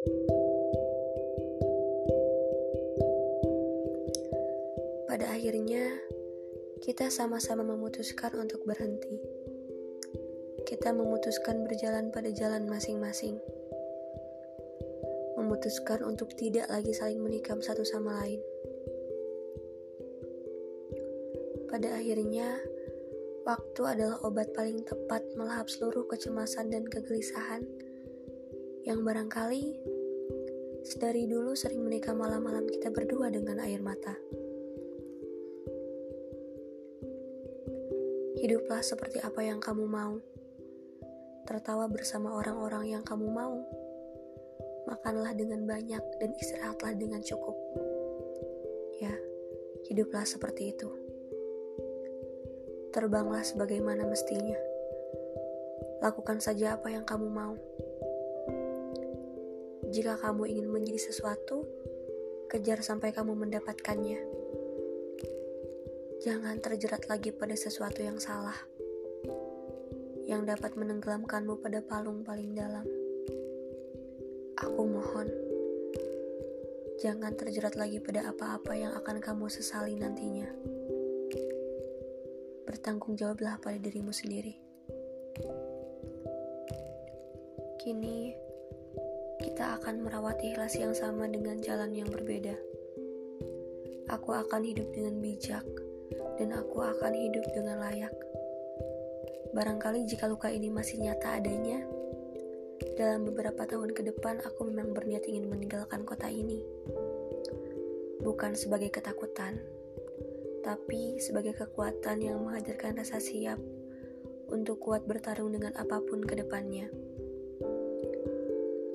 Pada akhirnya, kita sama-sama memutuskan untuk berhenti. Kita memutuskan berjalan pada jalan masing-masing. Memutuskan untuk tidak lagi saling menikam satu sama lain. Pada akhirnya, waktu adalah obat paling tepat melahap seluruh kecemasan dan kegelisahan yang barangkali sedari dulu sering menikah malam-malam kita berdua dengan air mata. Hiduplah seperti apa yang kamu mau. Tertawa bersama orang-orang yang kamu mau. Makanlah dengan banyak dan istirahatlah dengan cukup. Ya, hiduplah seperti itu. Terbanglah sebagaimana mestinya. Lakukan saja apa yang kamu mau. Jika kamu ingin menjadi sesuatu, kejar sampai kamu mendapatkannya. Jangan terjerat lagi pada sesuatu yang salah, yang dapat menenggelamkanmu pada palung paling dalam. Aku mohon, jangan terjerat lagi pada apa-apa yang akan kamu sesali nantinya. Bertanggung jawablah pada dirimu sendiri. Kini, kita akan merawat ikhlas yang sama dengan jalan yang berbeda. Aku akan hidup dengan bijak dan aku akan hidup dengan layak. Barangkali jika luka ini masih nyata adanya, dalam beberapa tahun ke depan aku memang berniat ingin meninggalkan kota ini. Bukan sebagai ketakutan, tapi sebagai kekuatan yang menghadirkan rasa siap untuk kuat bertarung dengan apa pun ke depannya.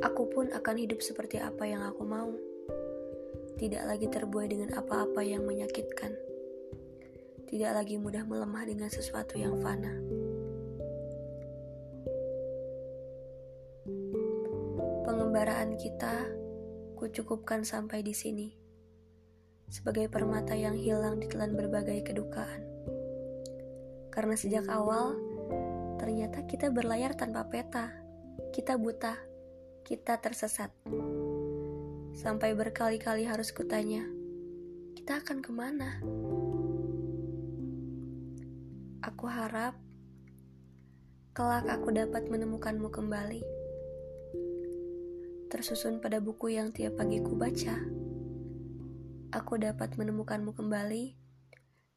Aku pun akan hidup seperti apa yang aku mau. Tidak lagi terbuai dengan apa-apa yang menyakitkan tidak lagi mudah melemah dengan sesuatu yang fana. Pengembaraan kita kucukupkan sampai di sini, sebagai permata yang hilang ditelan berbagai kedukaan. Karena sejak awal, ternyata kita berlayar tanpa peta, kita buta, kita tersesat. Sampai berkali-kali harus kutanya, kita akan ke mana? Aku harap kelak aku dapat menemukanmu kembali. Tersusun pada buku yang tiap pagi ku baca, aku dapat menemukanmu kembali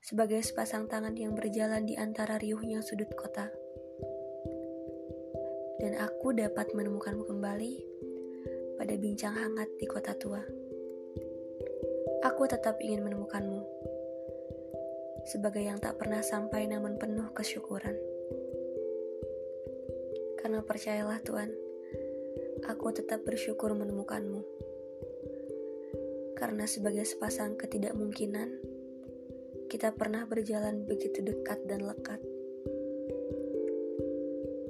sebagai sepasang tangan yang berjalan di antara riuhnya sudut kota. Dan aku dapat menemukanmu kembali pada bincang hangat di kota tua. Aku tetap ingin menemukanmu sebagai yang tak pernah sampai namun penuh kesyukuran. Karena percayalah Tuhan, aku tetap bersyukur menemukanmu. Karena sebagai sepasang ketidakmungkinan, kita pernah berjalan begitu dekat dan lekat.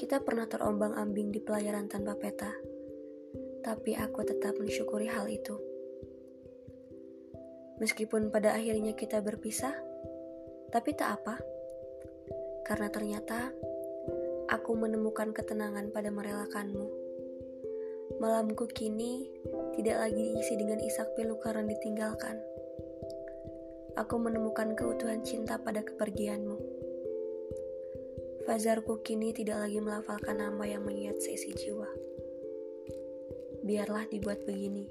Kita pernah terombang-ambing di pelayaran tanpa peta, tapi aku tetap mensyukuri hal itu. Meskipun pada akhirnya kita berpisah, tapi tak apa, karena ternyata aku menemukan ketenangan pada merelakanmu. Malamku kini tidak lagi diisi dengan isak pilu karena ditinggalkan. Aku menemukan keutuhan cinta pada kepergianmu. Fazarku kini tidak lagi melafalkan nama yang mengingat seisi jiwa. Biarlah dibuat begini.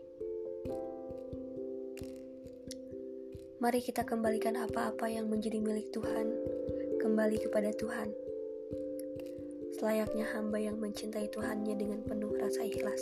Mari kita kembalikan apa-apa yang menjadi milik Tuhan kembali kepada Tuhan. Selayaknya hamba yang mencintai Tuhannya dengan penuh rasa ikhlas.